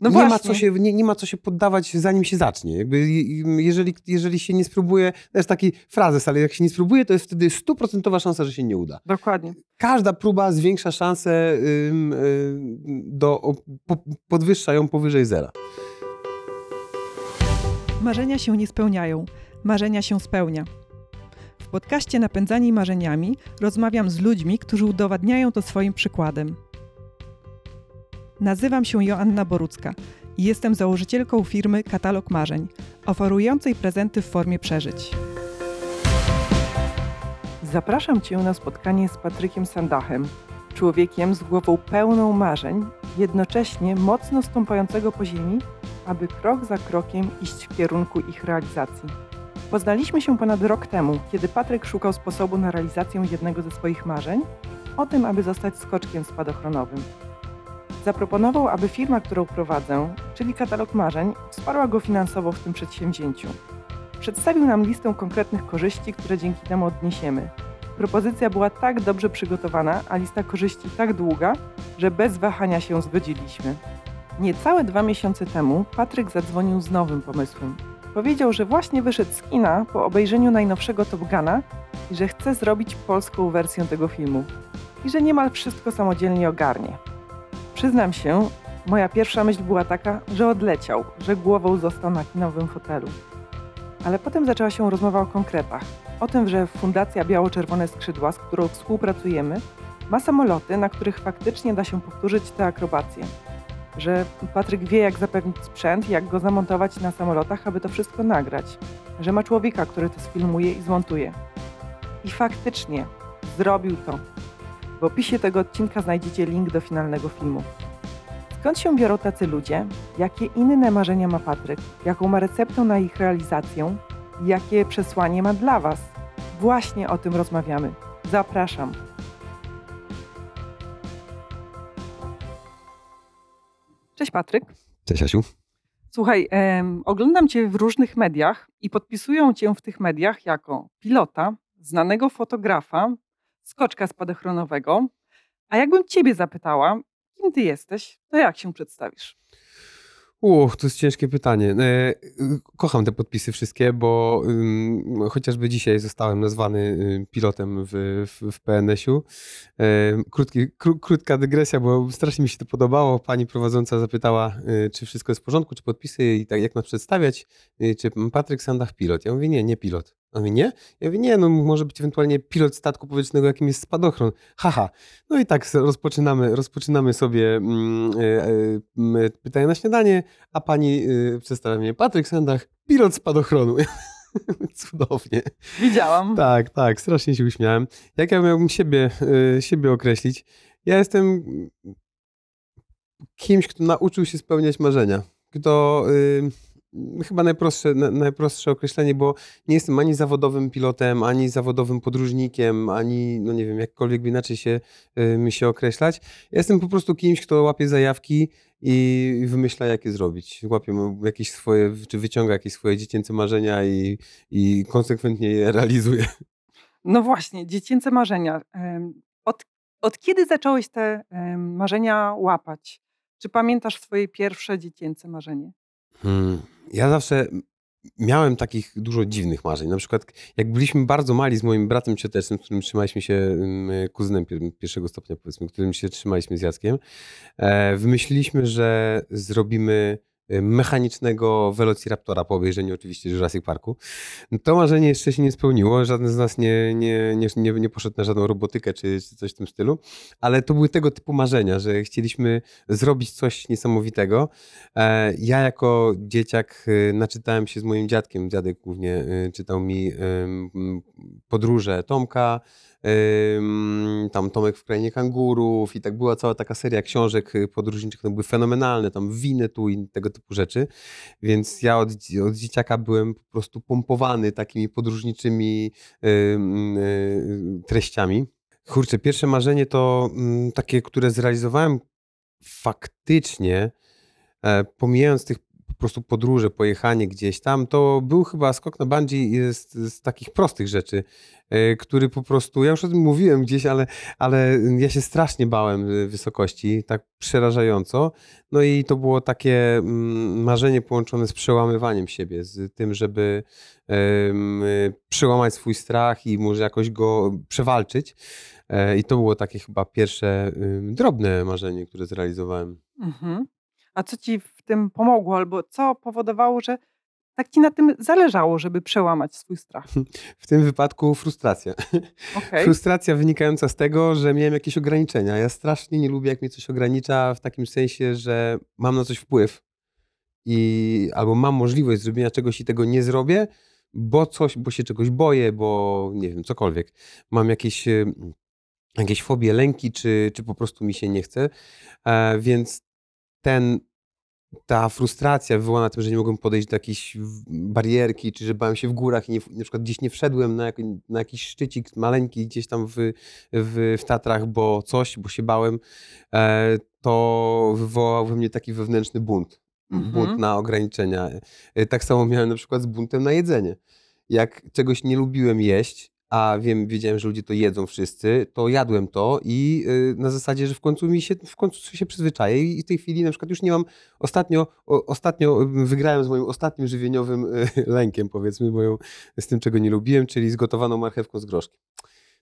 No nie, ma co się, nie, nie ma co się poddawać, zanim się zacznie. Jakby, je- jeżeli, jeżeli się nie spróbuje, to jest taki frazes, ale jak się nie spróbuje, to jest wtedy stuprocentowa szansa, że się nie uda. Dokładnie. Każda próba zwiększa szansę, ym, ym, do, po, podwyższa ją powyżej zera. Marzenia się nie spełniają, marzenia się spełnia. W podcaście Napędzani Marzeniami rozmawiam z ludźmi, którzy udowadniają to swoim przykładem. Nazywam się Joanna Borucka i jestem założycielką firmy Katalog Marzeń, oferującej prezenty w formie przeżyć. Zapraszam Cię na spotkanie z Patrykiem Sandachem, człowiekiem z głową pełną marzeń, jednocześnie mocno stąpającego po ziemi, aby krok za krokiem iść w kierunku ich realizacji. Poznaliśmy się ponad rok temu, kiedy Patryk szukał sposobu na realizację jednego ze swoich marzeń, o tym, aby zostać skoczkiem spadochronowym. Zaproponował, aby firma, którą prowadzę, czyli katalog marzeń, wsparła go finansowo w tym przedsięwzięciu. Przedstawił nam listę konkretnych korzyści, które dzięki temu odniesiemy. Propozycja była tak dobrze przygotowana, a lista korzyści tak długa, że bez wahania się zgodziliśmy. Niecałe dwa miesiące temu Patryk zadzwonił z nowym pomysłem. Powiedział, że właśnie wyszedł z kina po obejrzeniu najnowszego Top Guna i że chce zrobić polską wersję tego filmu. I że niemal wszystko samodzielnie ogarnie. Przyznam się, moja pierwsza myśl była taka, że odleciał, że głową został na kinowym fotelu. Ale potem zaczęła się rozmowa o konkretach. O tym, że Fundacja Biało-Czerwone Skrzydła, z którą współpracujemy, ma samoloty, na których faktycznie da się powtórzyć te akrobacje. Że Patryk wie, jak zapewnić sprzęt, jak go zamontować na samolotach, aby to wszystko nagrać. Że ma człowieka, który to sfilmuje i zmontuje. I faktycznie zrobił to. W opisie tego odcinka znajdziecie link do finalnego filmu. Skąd się biorą tacy ludzie? Jakie inne marzenia ma Patryk? Jaką ma receptę na ich realizację? Jakie przesłanie ma dla Was? Właśnie o tym rozmawiamy. Zapraszam. Cześć Patryk. Cześć Asiu. Słuchaj, em, oglądam Cię w różnych mediach i podpisują Cię w tych mediach jako pilota, znanego fotografa, skoczka spadochronowego. A jakbym Ciebie zapytała, kim Ty jesteś, to jak się przedstawisz? Uch, to jest ciężkie pytanie. E, Kocham te podpisy wszystkie, bo chociażby dzisiaj zostałem nazwany y, pilotem w, w, w PNS-u. E, Krótki, kró, krótka dygresja, bo strasznie mi się to podobało. Pani prowadząca zapytała, y, czy wszystko jest w porządku, czy podpisy i tak jak nas przedstawiać, y, czy Patryk Sandach pilot. Ja mówię, nie, nie pilot. A mówi, nie? Ja mówię, nie, no może być ewentualnie pilot statku powietrznego, jakim jest spadochron. Haha. No i tak rozpoczynamy, rozpoczynamy sobie mm, e, e, m, pytania na śniadanie, a pani y, przedstawia mnie Patryk Sandach, pilot spadochronu. Cudownie. Widziałam. Tak, tak, strasznie się uśmiałem. Jak ja miałbym siebie, y, siebie określić? Ja jestem kimś, kto nauczył się spełniać marzenia. Kto y, chyba najprostsze, na, najprostsze określenie, bo nie jestem ani zawodowym pilotem, ani zawodowym podróżnikiem, ani, no nie wiem, jakkolwiek by inaczej się, y, mi się określać. Ja jestem po prostu kimś, kto łapie zajawki i wymyśla, jak je zrobić. Łapie jakieś swoje, czy wyciąga jakieś swoje dziecięce marzenia i, i konsekwentnie je realizuje. No właśnie, dziecięce marzenia. Od, od kiedy zacząłeś te marzenia łapać? Czy pamiętasz swoje pierwsze dziecięce marzenie? Hmm. Ja zawsze miałem takich dużo dziwnych marzeń. Na przykład, jak byliśmy bardzo mali z moim bratem ciotecznym, którym trzymaliśmy się, ym, kuzynem pier- pierwszego stopnia, powiedzmy, którym się trzymaliśmy z Jackiem, e, wymyśliliśmy, że zrobimy e, mechanicznego Velociraptora po obejrzeniu oczywiście Jurassic Parku. To marzenie jeszcze się nie spełniło. Żaden z nas nie, nie, nie, nie, nie poszedł na żadną robotykę czy, czy coś w tym stylu, ale to były tego typu marzenia, że chcieliśmy zrobić coś niesamowitego. E, Ja jako dzieciak e, naczytałem się z moim dziadkiem. Dziadek głównie e, czytał mi podróże Tomka, tam Tomek w krainie kangurów i tak była cała taka seria książek e, podróżniczych, one były fenomenalne, tam winy tu i tego typu rzeczy. Więc ja od, od dzieciaka byłem po prostu pompowany takimi podróżniczymi e, treściami. Kurczę, pierwsze marzenie to mm, takie, które zrealizowałem faktycznie, e, pomijając tych prostu podróże, pojechanie gdzieś tam, to był chyba skok na bungee z, takich prostych rzeczy, y, który po prostu, ja już o tym mówiłem gdzieś, ale, ale ja się strasznie bałem y, wysokości, tak przerażająco. No i to było takie mm, marzenie połączone z przełamywaniem siebie, z tym, żeby um, przełamać swój strach i może jakoś go przewalczyć. E, I to było takie chyba pierwsze drobne marzenie, które zrealizowałem. Mhm. A co ci tym pomogło, albo co powodowało, że tak ci na tym zależało, żeby przełamać swój strach? W tym wypadku frustracja. Okay. Frustracja wynikająca z tego, że miałem jakieś ograniczenia. Ja strasznie nie lubię, jak mnie coś ogranicza, w takim sensie, że mam na coś wpływ i albo mam możliwość zrobienia czegoś i tego nie zrobię, bo coś, bo się czegoś boję, bo nie wiem, cokolwiek. Mam jakieś jakieś fobie, lęki, czy, czy po prostu mi się nie chce. E, więc ten, ta frustracja wywołana tym, że nie mogłem podejść do jakiejś barierki, czy że bałem się w górach i nie, na przykład gdzieś nie wszedłem na, na jakiś szczycik maleńki gdzieś tam w, w, w Tatrach, bo coś, bo się bałem, e, to wywołał we mnie taki wewnętrzny bunt. Mhm. Bunt na ograniczenia. E, tak samo miałem na przykład z buntem na jedzenie. Jak czegoś nie lubiłem jeść, a wiem, wiedziałem, że ludzie to jedzą wszyscy, to jadłem to i y, na zasadzie, że w końcu mi się, w końcu się przyzwyczaję i w tej chwili na przykład już nie mam, ostatnio, ostatnio wygrałem z moim ostatnim żywieniowym y, lękiem, powiedzmy, moją, z tym, czego nie lubiłem, czyli z gotowaną marchewką z groszkiem.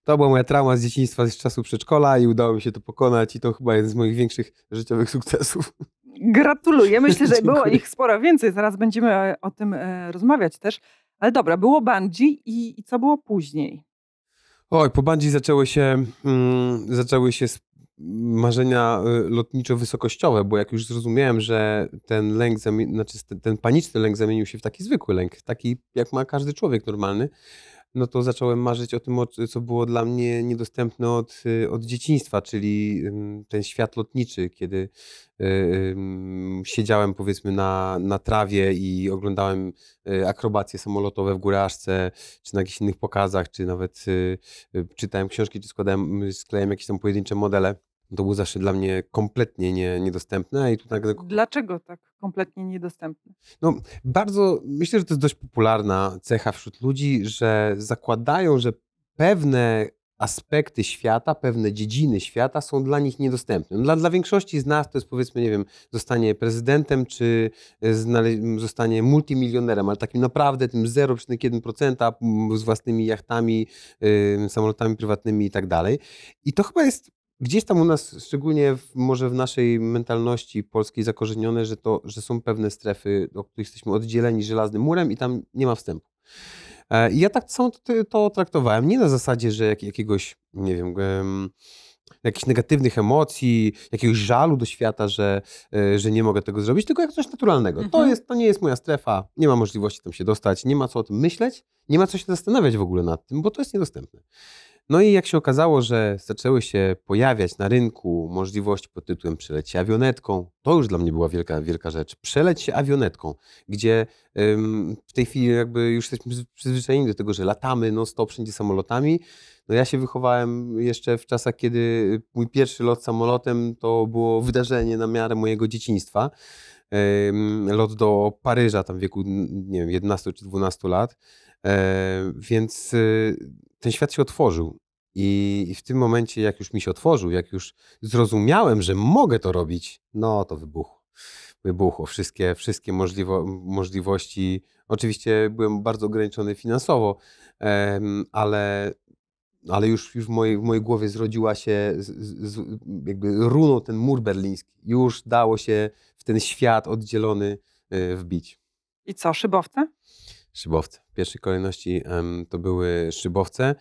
To była moja trauma z dzieciństwa, z czasu przedszkola i udało mi się to pokonać i to chyba jeden z moich większych życiowych sukcesów. Gratuluję. Myślę, że było ich sporo więcej. Zaraz będziemy o tym e, rozmawiać też. Ale dobra, było bungee i, i co było później? Oj, po bungee zaczęły się, mm, zaczęły się marzenia y, lotniczo-wysokościowe, bo jak już zrozumiałem, że ten lęk, znaczy ten paniczny lęk zamienił się w taki zwykły lęk, taki jak ma każdy człowiek normalny, no to zacząłem marzyć o tym, co było dla mnie niedostępne od, y, od dzieciństwa, czyli ten świat lotniczy, kiedy y, siedziałem powiedzmy na, na trawie i oglądałem y, akrobacje samolotowe w Góraszce, czy na jakichś innych pokazach, czy nawet czytałem książki, czy składałem, sklejałem jakieś tam pojedyncze modele to było zawsze dla mnie kompletnie nie, niedostępne. I tu nagle... Dlaczego tak kompletnie niedostępne? No, bardzo, myślę, że to jest dość popularna cecha wśród ludzi, że zakładają, że pewne aspekty świata, pewne dziedziny świata są dla nich niedostępne. Dla, dla większości z nas to jest powiedzmy, nie wiem, zostanie prezydentem, czy zostanie multimilionerem, ale takim naprawdę tym 0,1% z własnymi jachtami, yy, samolotami prywatnymi i tak dalej. I to chyba jest gdzieś tam u nas, szczególnie w, może w naszej mentalności polskiej zakorzenione, że, to, że są pewne strefy, do których jesteśmy oddzieleni żelaznym murem i tam nie ma wstępu. E, I ja tak samo to, to traktowałem, nie na zasadzie, że jak, jakiegoś, nie wiem, um, jakichś negatywnych emocji, jakiegoś żalu do świata, że, e, że nie mogę tego zrobić, tylko jak coś naturalnego. Mhm. To, jest, to nie jest moja strefa, nie ma możliwości tam się dostać, nie ma co o tym myśleć, nie ma co się zastanawiać w ogóle nad tym, bo to jest niedostępne. No i jak się okazało, że zaczęły się pojawiać na rynku możliwości pod tytułem przeleć się awionetką, to już dla mnie była wielka, wielka rzecz. Przeleć się awionetką, gdzie ym, w tej chwili jakby już jesteśmy przyzwyczajeni do tego, że latamy non stop wszędzie samolotami. No ja się wychowałem jeszcze w czasach, kiedy mój pierwszy lot samolotem to było wydarzenie na miarę mojego dzieciństwa. Ym, lot do Paryża tam w wieku, nie wiem, 11 czy 12 lat. E, więc y, ten świat się otworzył. I w tym momencie, jak już mi się otworzył, jak już zrozumiałem, że mogę to robić, no to wybuchło. Wybuchło wszystkie, wszystkie możliwo, możliwości. Oczywiście byłem bardzo ograniczony finansowo, ale, ale już, już w, mojej, w mojej głowie zrodziła się, z, z, jakby runął ten mur berliński. Już dało się w ten świat oddzielony y, wbić. I co, szybowce? Szybowce. W pierwszej kolejności to były szybowce.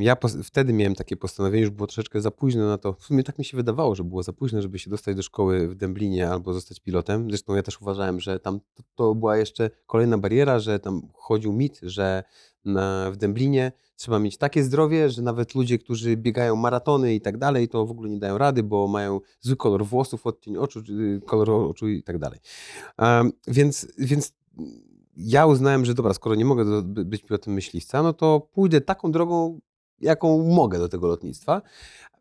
Ja wtedy miałem takie postanowienie, już było troszeczkę za późno na to. W sumie tak mi się wydawało, że było za późno, żeby się dostać do szkoły w Dęblinie albo zostać pilotem. Zresztą ja też uważałem, że tam to, to była jeszcze kolejna bariera, że tam chodził mit, że na, w Dęblinie trzeba mieć takie zdrowie, że nawet ludzie, którzy biegają maratony i tak dalej, to w ogóle nie dają rady, bo mają zły kolor włosów, odcień oczu, kolor oczu i tak dalej. Um, więc, więc ja uznałem, że dobra, skoro nie mogę być pilotem myśliwca, no to pójdę taką drogą, jaką mogę do tego lotnictwa.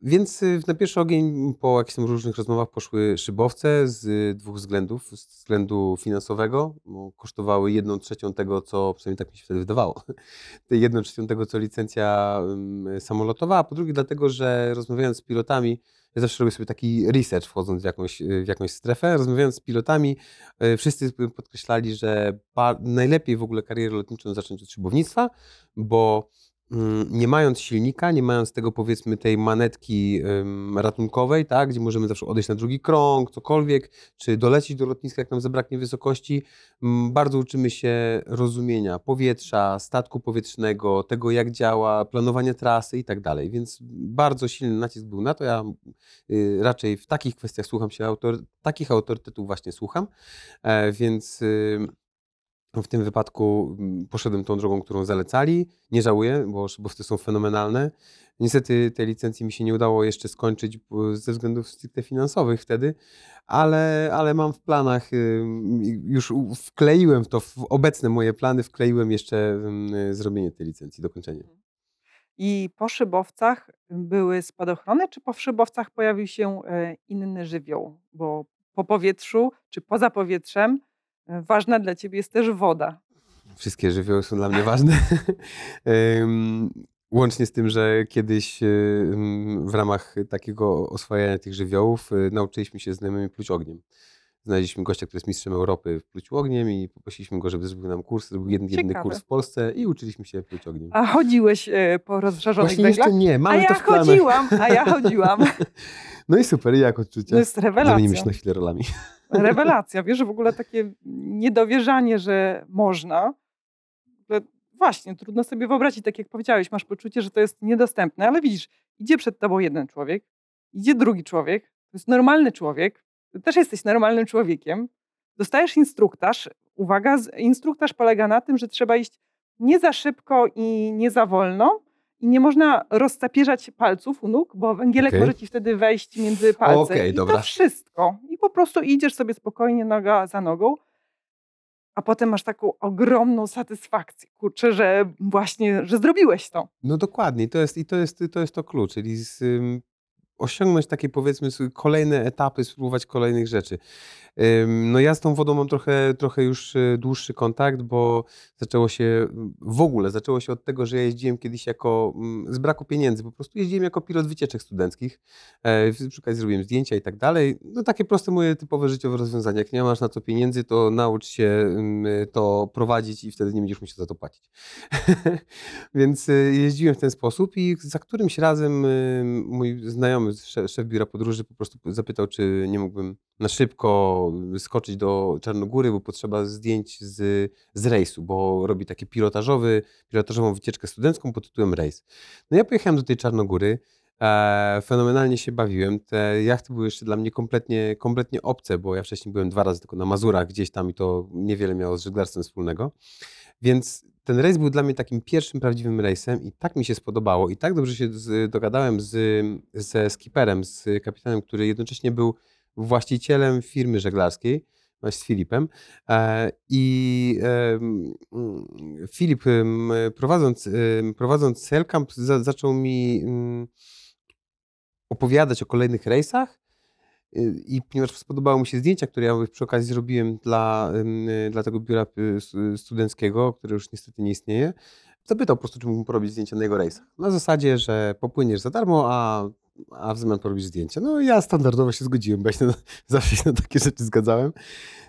Więc y, na pierwszy ogień po jakichś tam różnych rozmowach poszły szybowce z dwóch względów. Z względu finansowego, kosztowały jedną trzecią tego, co przynajmniej tak mi się wtedy wydawało, jedną trzecią tego, co licencja samolotowa, a po drugie dlatego, że rozmawiając z pilotami, ja zawsze robię sobie taki research wchodząc w jakąś, w jakąś strefę. Rozmawiając z pilotami, y, wszyscy podkreślali, że najlepiej w ogóle karierę lotniczą zacząć od szybownictwa, bo nie mając silnika, nie mając tego powiedzmy tej manetki ratunkowej, tak, gdzie możemy zawsze odejść na drugi krąg, cokolwiek, czy dolecieć do lotniska, jak nam zabraknie wysokości, mm, bardzo uczymy się rozumienia powietrza, statku powietrznego, tego jak działa, planowania trasy i tak dalej. Więc bardzo silny nacisk był na to. Ja y, raczej w takich kwestiach słucham się autor, takich autorytetów właśnie słucham, e, więc w tym wypadku mm, poszedłem tą drogą, którą zalecali. Nie żałuję, bo szybowce są fenomenalne. Niestety tej licencji mi się nie udało jeszcze skończyć ze względów stricte finansowych wtedy, ale, ale mam w planach, już wkleiłem w to, w obecne moje plany, wkleiłem jeszcze zrobienie tej licencji, dokończenie. I po szybowcach były spadochrony, czy po szybowcach pojawił się e, inny żywioł? Bo po powietrzu, czy poza powietrzem, ważna dla ciebie jest też woda. Wszystkie żywioły są dla mnie ważne. Łącznie z tym, że kiedyś ym, w ramach takiego oswajania tych żywiołów y, nauczyliśmy się z znajomymi pluć ogniem. Znaleźliśmy gościa, który jest mistrzem Europy w pluciu ogniem i poprosiliśmy go, żeby zrobił nam kurs. Zrobił jeden, jedyny kurs w Polsce i uczyliśmy się pluć ogniem. A chodziłeś e, po rozżarzonych Właśnie węglach? jeszcze nie, A mamy ja to w chodziłam, a ja chodziłam. No i super, i jak odczucia? To jest Zamienimy rewelacja. się na chwilę rolami. Rewelacja. Wiesz, w ogóle takie niedowierzanie, że można. Właśnie, trudno sobie wyobrazić, tak jak powiedziałeś, masz poczucie, że to jest niedostępne, ale widzisz, idzie przed tobą jeden człowiek, idzie drugi człowiek, to jest normalny człowiek, ty też jesteś normalnym człowiekiem, dostajesz instruktaż. Uwaga, instruktaż polega na tym, że trzeba iść nie za szybko i nie za wolno, i nie można rozcapierzać palców u nóg, bo węgielek Okej. może ci wtedy wejść między palce. Okej, I dobra. to wszystko. I po prostu idziesz sobie spokojnie noga za nogą, a potem masz taką ogromną satysfakcję, kurczę, że właśnie, że zrobiłeś to. No dokładnie, I to jest, i to jest, to jest to klucz, czyli z, osiągnąć takie powiedzmy kolejne etapy, spróbować kolejnych rzeczy. No ja z tą wodą mam trochę, trochę już y, dłuższy kontakt, bo zaczęło się w ogóle, zaczęło się od tego, że ja jeździłem kiedyś jako, mm, z braku pieniędzy, po prostu jeździłem jako pilot wycieczek studenckich, e, przy okazji zrobiłem zdjęcia i tak dalej. No takie proste moje typowe życiowe rozwiązania. Jak nie masz na to pieniędzy, to naucz się to prowadzić i wtedy nie będziesz musiał za to płacić. Więc y, jeździłem w ten sposób i za którymś razem mój znajomy, szef, szef biura podróży po prostu zapytał, czy nie mógłbym na szybko skoczyć do Czarnogóry, bo potrzeba zdjęć z, z rejsu, bo robi taki pilotażowy, pilotażową wycieczkę studencką pod tytułem rejs. No ja pojechałem do tej Czarnogóry, e, fenomenalnie się bawiłem. Te jachty były jeszcze dla mnie kompletnie, kompletnie obce, bo ja wcześniej byłem dwa razy tylko na Mazurach gdzieś tam i to niewiele miało z żeglarstwem wspólnego. Więc ten rejs był dla mnie takim pierwszym prawdziwym rejsem i tak mi się spodobało i tak dobrze się z, dogadałem z, ze skipperem, z kapitanem, który jednocześnie był właścicielem firmy żeglarskiej, właśnie z Filipem. E, I Filip prowadząc, prowadząc Sailcamp za, zaczął mi mm, opowiadać o kolejnych rejsach i ponieważ spodobały mu się zdjęcia, które ja przy okazji zrobiłem dla, y, dla tego biura y, stu- studenckiego, które już niestety nie istnieje, zapytał po prostu, czy mógłbym porobić zdjęcia na jego rejsach. Na zasadzie, że popłyniesz za darmo, a, a w zamian porobisz zdjęcia. No ja standardowo się zgodziłem, bo ja się na, zawsze się na takie rzeczy zgadzałem.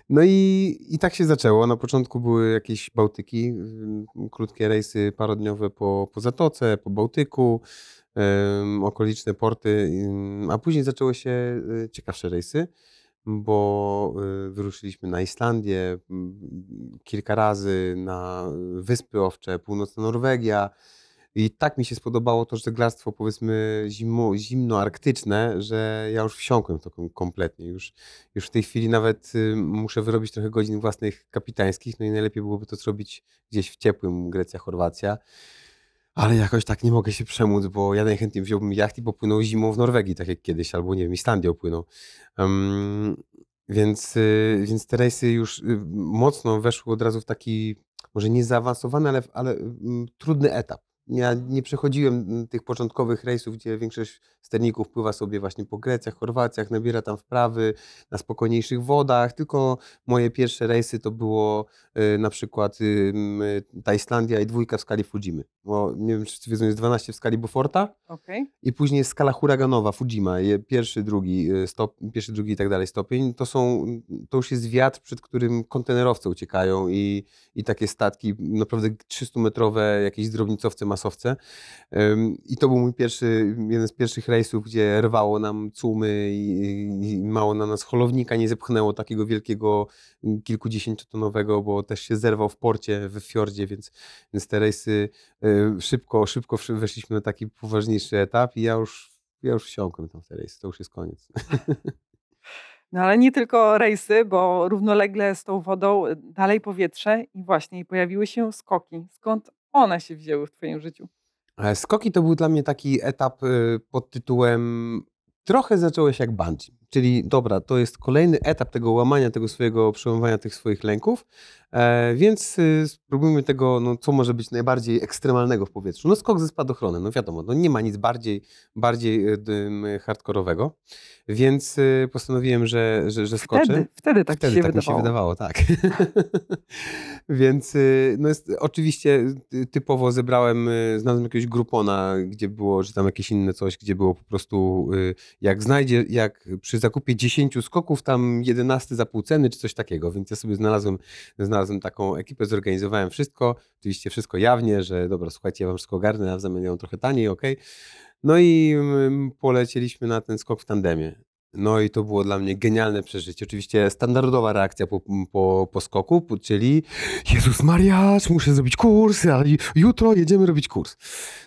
No i, i tak się zaczęło. Na początku były jakieś Bałtyki, krótkie rejsy parodniowe po, po Zatoce, po Bałtyku, okoliczne porty, a później zaczęły się y, ciekawsze rejsy, bo y, wyruszyliśmy na Islandię kilka razy, na Wyspy Owcze, północna Norwegia. I tak mi się spodobało to żeglarstwo, powiedzmy, zimo, zimnoarktyczne, że ja już wsiąkłem to kom- kompletnie. Już, już w tej chwili nawet y, muszę wyrobić trochę godzin własnych kapitańskich, no i najlepiej byłoby to zrobić gdzieś w ciepłym Grecja, Chorwacja. Ale jakoś tak nie mogę się przemóc, bo ja najchętniej wziąłbym jacht i popłynął zimą w Norwegii, tak jak kiedyś, albo nie wiem, Islandię opłynął. Em, więc, y, więc te rejsy już y, mocno weszły od razu w taki, może nie zaawansowany, ale, ale mm, trudny etap. Ja nie przechodziłem mm, tych początkowych rejsów, gdzie większość sterników pływa sobie właśnie po Grecjach, Chorwacjach, nabiera tam wprawy na spokojniejszych wodach, tylko moje pierwsze rejsy to było y, na przykład y, y, ta Islandia i dwójka w skali Fujimy. Bo nie wiem, czy wszyscy wiedzą, jest 12 w skali Beauforta Okej. i później jest skala huraganowa Fujima, pierwszy, drugi y, stop, pierwszy, drugi i tak dalej stopień. To są, to już jest wiatr, przed którym kontenerowce uciekają i, i takie statki, naprawdę 300-metrowe jakieś drobnicowce, masowce. I to był mój pierwszy, jeden z pierwszych rejsów, gdzie rwało nam cumy i, mało na nas holownika nie zepchnęło takiego wielkiego, kilkudziesięciotonowego, bo też się zerwał w porcie, w fiordzie, więc, więc te rejsy y, szybko, szybko weszliśmy na taki poważniejszy etap i ja już, ja już wsiąkłem tam w te rejsy, to już jest koniec. No ale nie tylko rejsy, bo równolegle z tą wodą y, dalej powietrze i właśnie pojawiły się skoki. Skąd one się wzięły w twoim życiu? E, Skoki to był dla mnie taki etap y, pod tytułem trochę zacząłeś jak bungee, czyli dobra, to jest kolejny etap tego łamania, tego swojego przełamywania tych swoich lęków, więc y, spróbujmy tego, no, co może być najbardziej ekstremalnego w powietrzu. No skok ze spadochronem, no wiadomo, no nie ma nic bardziej, bardziej y, dym, hardkorowego, więc y, postanowiłem, że, że, że skoczę. Wtedy, wtedy tak Wtedy się tak wydawało. mi się wydawało, tak. Więc y, no jest, oczywiście ty- typowo zebrałem, y, znalazłem jakiegoś grupona, gdzie było, czy tam jakieś inne coś, gdzie było po prostu, y, jak znajdzie, jak przy zakupie 10 skoków, tam 11 za pół ceny, czy coś takiego. Więc ja sobie znalazłem, znalazłem taką ekipę, zorganizowałem wszystko. Oczywiście wszystko jawnie, że dobra, słuchajcie, ja wam wszystko ogarnę, a w zamian ją trochę taniej, okej. No i mm, polecieliśmy na ten skok w tandemie. No i to było dla mnie genialne przeżycie. Oczywiście standardowa reakcja po, po, po skoku, czyli Jezus Mariasz, muszę zrobić kurs, ale jutro jedziemy robić kurs.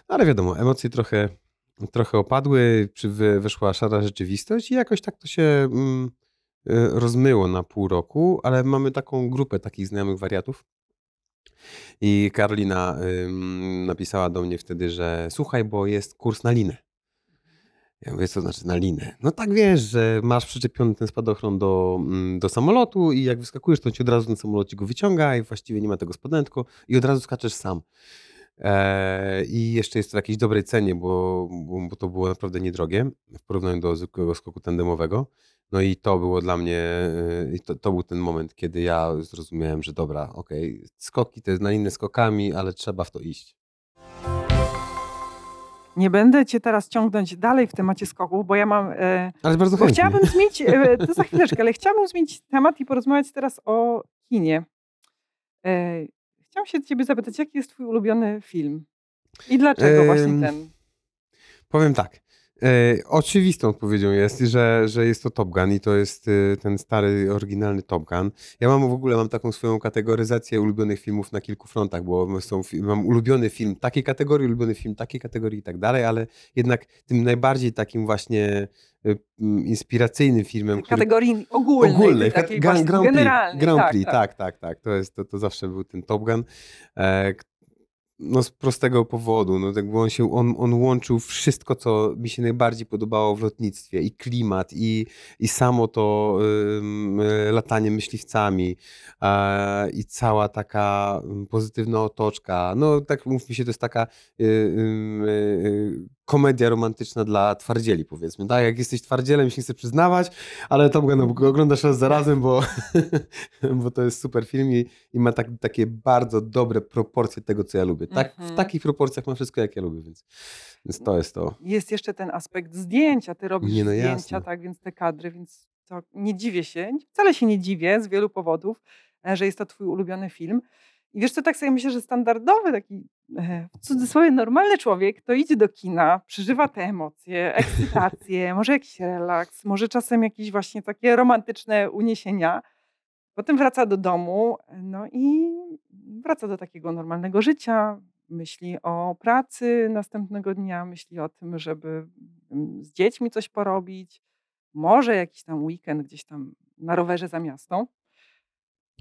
No ale wiadomo, emocje trochę, trochę opadły, weszła szara rzeczywistość i jakoś tak to się mm, rozmyło na pół roku, ale mamy taką grupę takich znajomych wariatów. I Karolina napisała do mnie wtedy, że słuchaj, bo jest kurs na linę. Ja mówię, co znaczy na linę? No tak wiesz, że masz przyczepiony ten spadochron do, mm, do samolotu i jak wyskakujesz, to ci od razu ten samolot go wyciąga i właściwie nie ma tego spodenku i od razu skaczesz sam. E, I jeszcze jest to w jakiejś dobrej cenie, bo, bo, bo to było naprawdę niedrogie w porównaniu do zwykłego skoku tandemowego. No i to było dla mnie, i to, to był ten moment, kiedy ja zrozumiałem, że dobra, okej, skoki to jest na inne skokami, ale trzeba w to iść. Nie będę cię teraz ciągnąć dalej w temacie skoków, bo ja mam. E, Ale bardzo chętnie. chciałabym zmienić, e, to za chwileczkę, ale chciałabym zmienić temat i porozmawiać teraz o kinie. E, chciałam się ciebie zapytać, jaki jest twój ulubiony film? I dlaczego właśnie Em, ten? Powiem tak. E, oczywistą odpowiedzią jest, że, że jest to Top Gun i to jest e, ten stary, oryginalny Top Gun. Ja mam w ogóle mam taką swoją kategoryzację ulubionych filmów na kilku frontach, bo są, fi- mam ulubiony film takiej kategorii, ulubiony film takiej kategorii i tak dalej, ale jednak tym najbardziej takim właśnie m, inspiracyjnym filmem, który Kategorii ogólnej, ogólnej, takiej kat- właśnie Grand Prix, generalnej. Grand tak, Prix, tak. tak, tak, tak. To, jest, to, to zawsze był ten Top Gun. E, k- no z prostego powodu, no tak, on, się, on, on łączył wszystko, co mi się najbardziej podobało w lotnictwie. I klimat, i, i samo to y, latanie myśliwcami, e, i cała taka pozytywna otoczka. No tak mówmy się, to jest taka y, y, y, komedia romantyczna dla twardzieli, powiedzmy. Tak, jak jesteś twardzielem, się nie chcę przyznawać, ale Top Gun oglądasz raz za razem, bo, bo to jest super film i, i ma tak, takie bardzo dobre proporcje tego, co ja lubię. Tak, W Mhm. takich proporcjach ma wszystko, jak ja lubię, więc, więc to jest to. Jest jeszcze ten aspekt zdjęcia. Ty robisz Nie, no zdjęcia, jasne. tak, więc te kadry, więc to nie dziwię się, wcale się nie dziwię z wielu powodów, e, że jest to twój ulubiony film. I wiesz co, tak sobie myślę, że standardowy taki, e, w cudzysłowie normalny człowiek, to idzie do kina, przeżywa te emocje, ekscytację, może jakiś relaks, może czasem jakieś właśnie takie romantyczne uniesienia. Potem wraca do domu, no i wraca do takiego normalnego życia, myśli o pracy następnego dnia, myśli o tym, żeby mm, z dziećmi coś porobić, może jakiś tam weekend gdzieś tam na rowerze za miasto.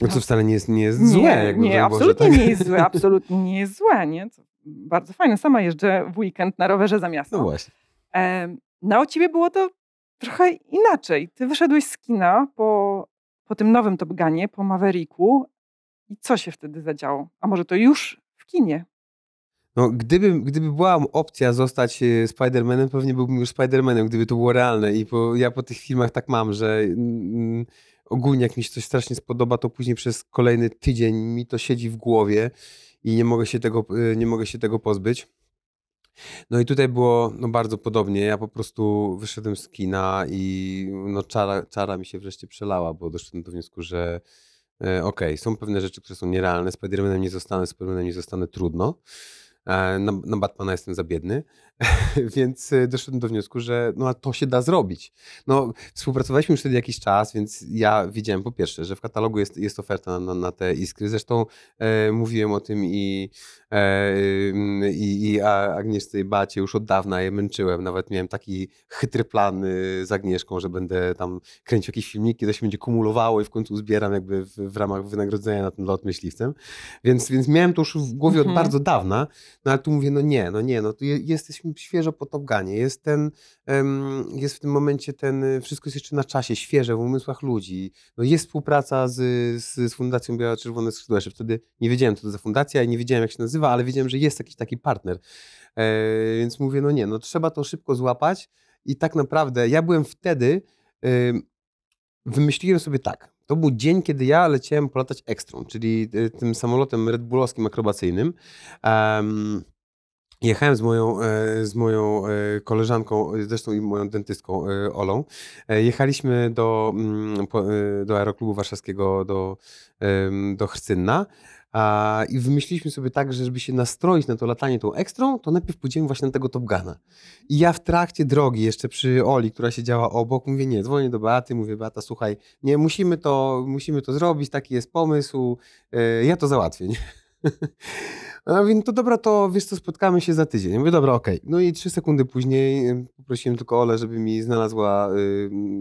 No co wcale nie jest, nie jest złe. Nie, jakby nie, Boże, absolutnie tak? nie jest złe, absolutnie nie jest złe, nie? To bardzo fajne, sama jeżdżę w weekend na rowerze za miasto. No właśnie. Em, No, u ciebie było to trochę inaczej. Ty wyszedłeś z kina po, po tym nowym Top Gunie, po Mavericku. I co się wtedy zadziało? A może to już w kinie? No, gdyby, gdyby była opcja zostać e, Spider-Manem, pewnie byłbym już Spider-Manem, gdyby to było realne. I po, ja po tych filmach tak mam, że mm, ogólnie jak mi się coś strasznie spodoba, to później przez kolejny tydzień mi to siedzi w głowie i nie mogę się tego, e, nie mogę się tego pozbyć. No i tutaj było no, bardzo podobnie. Ja po prostu wyszedłem z kina i no, czara, czara mi się wreszcie przelała, bo doszedłem do wniosku, że e, okej, są pewne rzeczy, które są nierealne. Spider-Manem nie zostanę, Spider-Manem nie zostanę, trudno. E, Na, na Batmana jestem za biedny, więc e, doszedłem do wniosku, że no, a to się da zrobić. No, współpracowaliśmy już wtedy jakiś czas, więc ja widziałem po pierwsze, że w katalogu jest, jest oferta na, na te iskry. Zresztą e, mówiłem o tym i, e, i, i Agnieszce i Bacie już od dawna je męczyłem. Nawet miałem taki chytry plan y, z Agnieszką, że będę tam kręcił jakieś filmiki, to się będzie kumulowało i w końcu zbieram jakby w, w ramach wynagrodzenia na ten lot myśliwcem. Więc, więc miałem to już w głowie od Mhm. bardzo dawna, no ale tu mówię, no nie, no nie, no tu je, jesteśmy świeżo po Top Gunie, jest ten, jest w tym momencie ten, y, wszystko jest jeszcze na czasie, świeże w umysłach ludzi, no jest współpraca z, z, Fundacją Biała Czerwone Skrzydła, jeszcze wtedy nie wiedziałem, co to za fundacja i nie wiedziałem, jak się nazywa, ale wiedziałem, że jest jakiś taki partner, e, więc mówię, no nie, no trzeba to szybko złapać. I tak naprawdę ja byłem wtedy, ym, wymyśliłem sobie tak. To był dzień, kiedy ja leciałem polatać ekstrą, czyli y, tym samolotem Red Bullowskim akrobacyjnym. Em, Jechałem z moją, e, z moją e, koleżanką, zresztą i moją dentystką e, Olą. Jechaliśmy do, mm, do aeroklubu warszawskiego, do, do Hrcynna. A, I wymyśliliśmy sobie tak, że żeby się nastroić na to latanie tą ekstrą, to najpierw pójdziemy właśnie na tego Top Guna. I ja w trakcie drogi, jeszcze przy Oli, która siedziała obok, mówię, nie, dzwonię do Beaty, mówię, Beata, słuchaj, nie, musimy to, musimy to zrobić, taki jest pomysł, ja to załatwię. Nie? A więc to dobra, to wiesz co, spotkamy się za tydzień. Ja mówię, dobra, okej. No i trzy sekundy później poprosiłem tylko Olę, żeby mi znalazła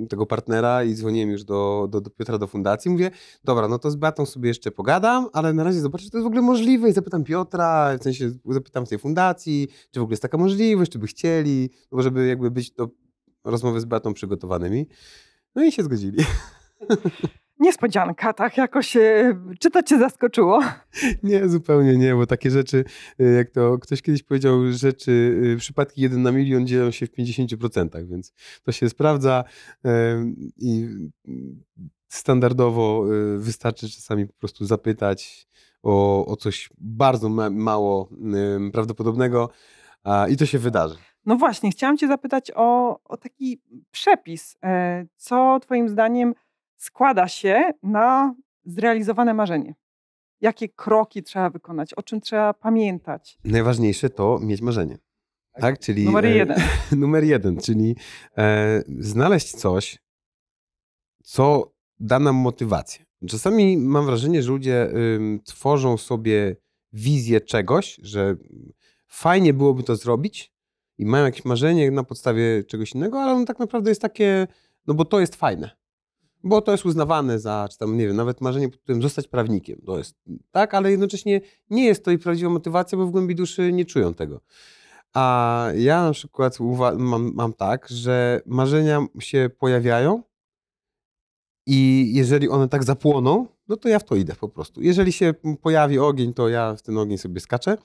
y, tego partnera i dzwoniłem już do, do, do Piotra, do fundacji. Mówię, dobra, no to z Beatą sobie jeszcze pogadam, ale na razie zobaczę, czy to jest w ogóle możliwe i zapytam Piotra, w sensie zapytam tej fundacji, czy w ogóle jest taka możliwość, czy by chcieli, no bo żeby jakby być do rozmowy z Beatą przygotowanymi. No i się zgodzili. Niespodzianka, tak jakoś. e, Czy to cię zaskoczyło? Nie, zupełnie nie, bo takie rzeczy, y, jak to ktoś kiedyś powiedział, rzeczy, y, przypadki 1 na milion dzielą się w 50%, więc to się sprawdza i standardowo wystarczy czasami po prostu zapytać o, o coś bardzo ma, mało prawdopodobnego a, i to się wydarzy. No właśnie, chciałam cię zapytać o, o taki przepis. E, Co twoim zdaniem składa się na zrealizowane marzenie? Jakie kroki trzeba wykonać? O czym trzeba pamiętać? Najważniejsze to mieć marzenie. Tak, czyli Numer e, jeden. numer jeden, czyli e, znaleźć coś, co da nam motywację. Czasami mam wrażenie, że ludzie ym, tworzą sobie wizję czegoś, że fajnie byłoby to zrobić i mają jakieś marzenie na podstawie czegoś innego, ale ono tak naprawdę jest takie, no bo to jest fajne. Bo to jest uznawane za, czy tam, nie wiem, nawet marzenie pod tytułem zostać prawnikiem. To jest tak, ale jednocześnie nie jest to ich prawdziwa motywacja, bo w głębi duszy nie czują tego. A ja na przykład mam, mam tak, że marzenia się pojawiają i jeżeli one tak zapłoną, no to ja w to idę po prostu. Jeżeli się pojawi ogień, to ja w ten ogień sobie skaczę.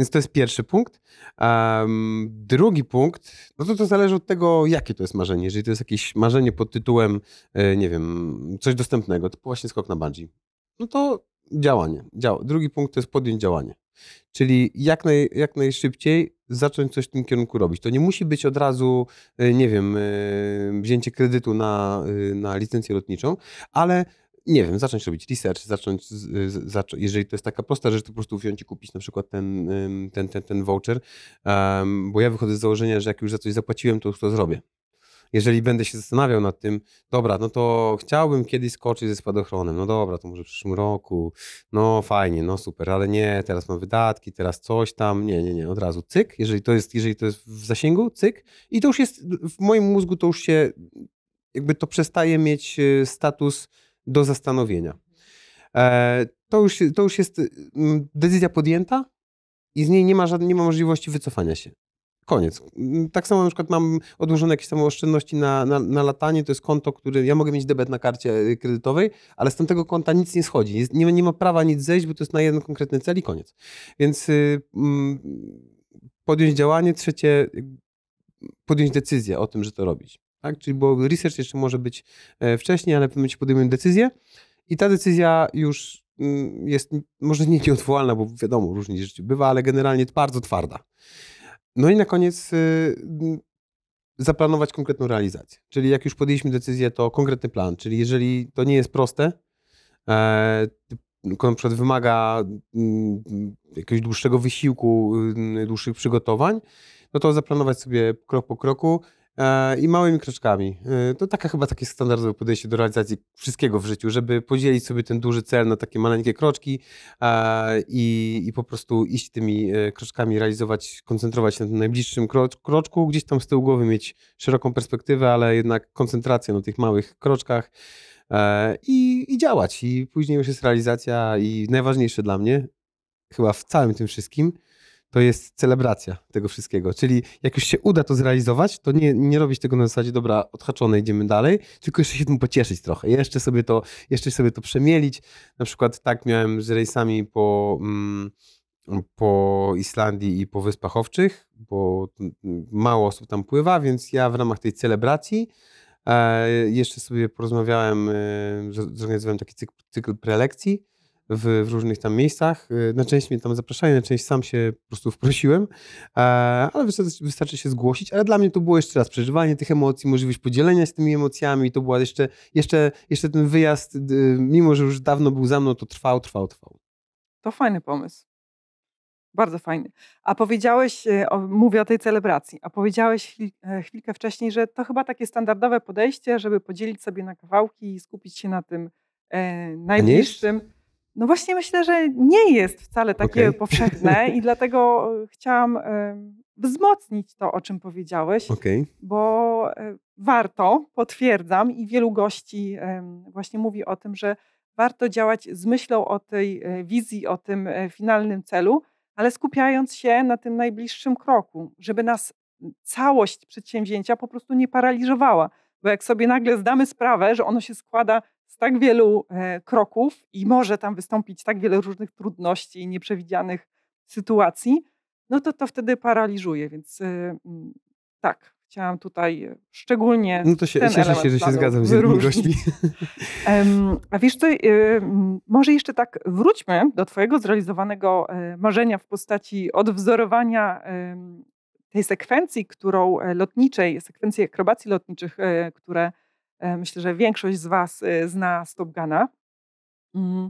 Więc to jest pierwszy punkt. Em, drugi punkt, no to to zależy od tego, jakie to jest marzenie. Jeżeli to jest jakieś marzenie pod tytułem, e, nie wiem, coś dostępnego, typu właśnie skok na bungee, no to działanie. Dział. Drugi punkt to jest podjąć działanie. Czyli jak, naj, jak najszybciej zacząć coś w tym kierunku robić. To nie musi być od razu, e, nie wiem, e, wzięcie kredytu na, na licencję lotniczą, ale nie wiem, zacząć robić research, zacząć, z, z, zaczą- jeżeli to jest taka prosta rzecz, to po prostu wziąć i kupić na przykład ten, ten, ten, ten voucher, Em, bo ja wychodzę z założenia, że jak już za coś zapłaciłem, to już to zrobię. Jeżeli będę się zastanawiał nad tym, dobra, no to chciałbym kiedyś skoczyć ze spadochronem, no dobra, to może w przyszłym roku, no fajnie, no super, ale nie, teraz mam wydatki, teraz coś tam, nie, nie, nie, od razu cyk, jeżeli to jest, jeżeli to jest w zasięgu, cyk. I to już jest, w moim mózgu to już się, jakby to przestaje mieć e, status do zastanowienia. E, to, już, to już jest mm, decyzja podjęta i z niej nie ma, żadnej, nie ma możliwości wycofania się. koniec. Mm, Tak samo na przykład mam odłożone jakieś tam oszczędności na, na, na latanie, to jest konto, który, ja mogę mieć debet na karcie y, kredytowej, ale z tamtego konta nic nie schodzi. Jest, nie, nie ma prawa nic zejść, bo to jest na jeden konkretny cel i koniec. Więc y, mm, podjąć działanie, trzecie podjąć decyzję o tym, że to robić. Tak? Czyli bo research jeszcze może być e, wcześniej, ale w pewnym momencie podejmujemy decyzję i ta decyzja już mm, jest może nie nieodwołalna, bo wiadomo, różnie rzeczy bywa, ale generalnie bardzo twarda. No i na koniec y, mm, zaplanować konkretną realizację. Czyli jak już podjęliśmy decyzję, to konkretny plan. Czyli jeżeli to nie jest proste, e, tylko na przykład wymaga mm, jakiegoś dłuższego wysiłku, y, dłuższych przygotowań, no to zaplanować sobie krok po kroku i małymi kroczkami. E, To taka chyba takie standardowe podejście do realizacji wszystkiego w życiu, żeby podzielić sobie ten duży cel na takie maleńkie kroczki e, i, i po prostu iść tymi e, kroczkami, realizować, koncentrować się na tym najbliższym krocz, kroczku, gdzieś tam z tyłu głowy mieć szeroką perspektywę, ale jednak koncentrację na tych małych kroczkach e, i, i działać. I później już jest realizacja i najważniejsze dla mnie, chyba w całym tym wszystkim, to jest celebracja tego wszystkiego. Czyli jak już się uda to zrealizować, to nie, nie robić tego na zasadzie, dobra, odhaczone, idziemy dalej, tylko jeszcze się tym pocieszyć trochę. Jeszcze sobie to, jeszcze sobie to przemielić. Na przykład tak miałem z rejsami po, mm, po Islandii i po Wyspach Owczych, bo mało osób tam pływa, więc ja w ramach tej celebracji e, jeszcze sobie porozmawiałem, e, zorganizowałem taki cykl, cykl prelekcji w, w różnych tam miejscach. Y, Na część mnie tam zapraszali, na część sam się po prostu wprosiłem, e, ale wystarczy, wystarczy się zgłosić. Ale dla mnie to było jeszcze raz przeżywanie tych emocji, możliwość podzielenia się tymi emocjami. To była jeszcze, jeszcze, jeszcze ten wyjazd, y, mimo że już dawno był za mną, to trwał, trwał, trwał. To fajny pomysł. Bardzo fajny. A powiedziałeś, e, o, mówię o tej celebracji, a powiedziałeś e, chwilkę wcześniej, że to chyba takie standardowe podejście, żeby podzielić sobie na kawałki i skupić się na tym e, najbliższym. No właśnie myślę, że nie jest wcale takie Okej. powszechne i dlatego e, chciałam e, wzmocnić to, o czym powiedziałeś Okej. bo e, warto, potwierdzam, i wielu gości em, właśnie mówi o tym, że warto działać z myślą o tej e, wizji, o tym e, finalnym celu, ale skupiając się na tym najbliższym kroku, żeby nas całość przedsięwzięcia po prostu nie paraliżowała. Bo jak sobie nagle zdamy sprawę, że ono się składa tak wielu e, kroków i może tam wystąpić tak wiele różnych trudności i nieprzewidzianych sytuacji, no to to wtedy paraliżuje. Więc e, mm, tak, chciałam tutaj e, szczególnie. No to się, ten cieszę się, że się zgadzam z wyróżnić. gośćmi. A wiesz co, m, może jeszcze tak wróćmy do twojego zrealizowanego e, marzenia w postaci odwzorowania tej sekwencji, którą e, lotniczej, sekwencji akrobacji lotniczych, e, które e, myślę, że większość z was e, zna z Top Guna. Mm,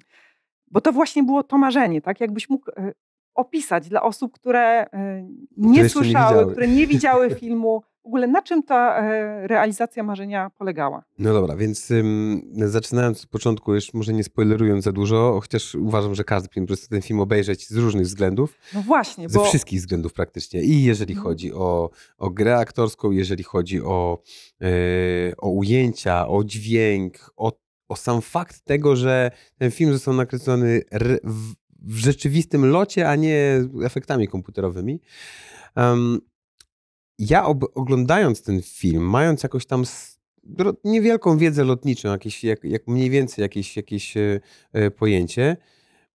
Bo to właśnie było to marzenie, tak? Jakbyś mógł e, opisać dla osób, które e, nie nie słyszały, widziały. które nie widziały filmu, ogóle na czym ta e, realizacja marzenia polegała? No dobra, więc ym, zaczynając od początku, już może nie spoilerując za dużo, chociaż uważam, że każdy powinien po prostu ten film obejrzeć z różnych względów. No właśnie, Ze bo wszystkich względów praktycznie. I jeżeli Mhm. chodzi o, o grę aktorską, jeżeli chodzi o, e, o ujęcia, o dźwięk, o, o sam fakt tego, że ten film został nakręcony r- w, w rzeczywistym locie, a nie efektami komputerowymi. Em, ja oglądając ten film, mając jakąś tam niewielką wiedzę lotniczą, jakieś, jak, jak mniej więcej jakieś, jakieś e, e, pojęcie,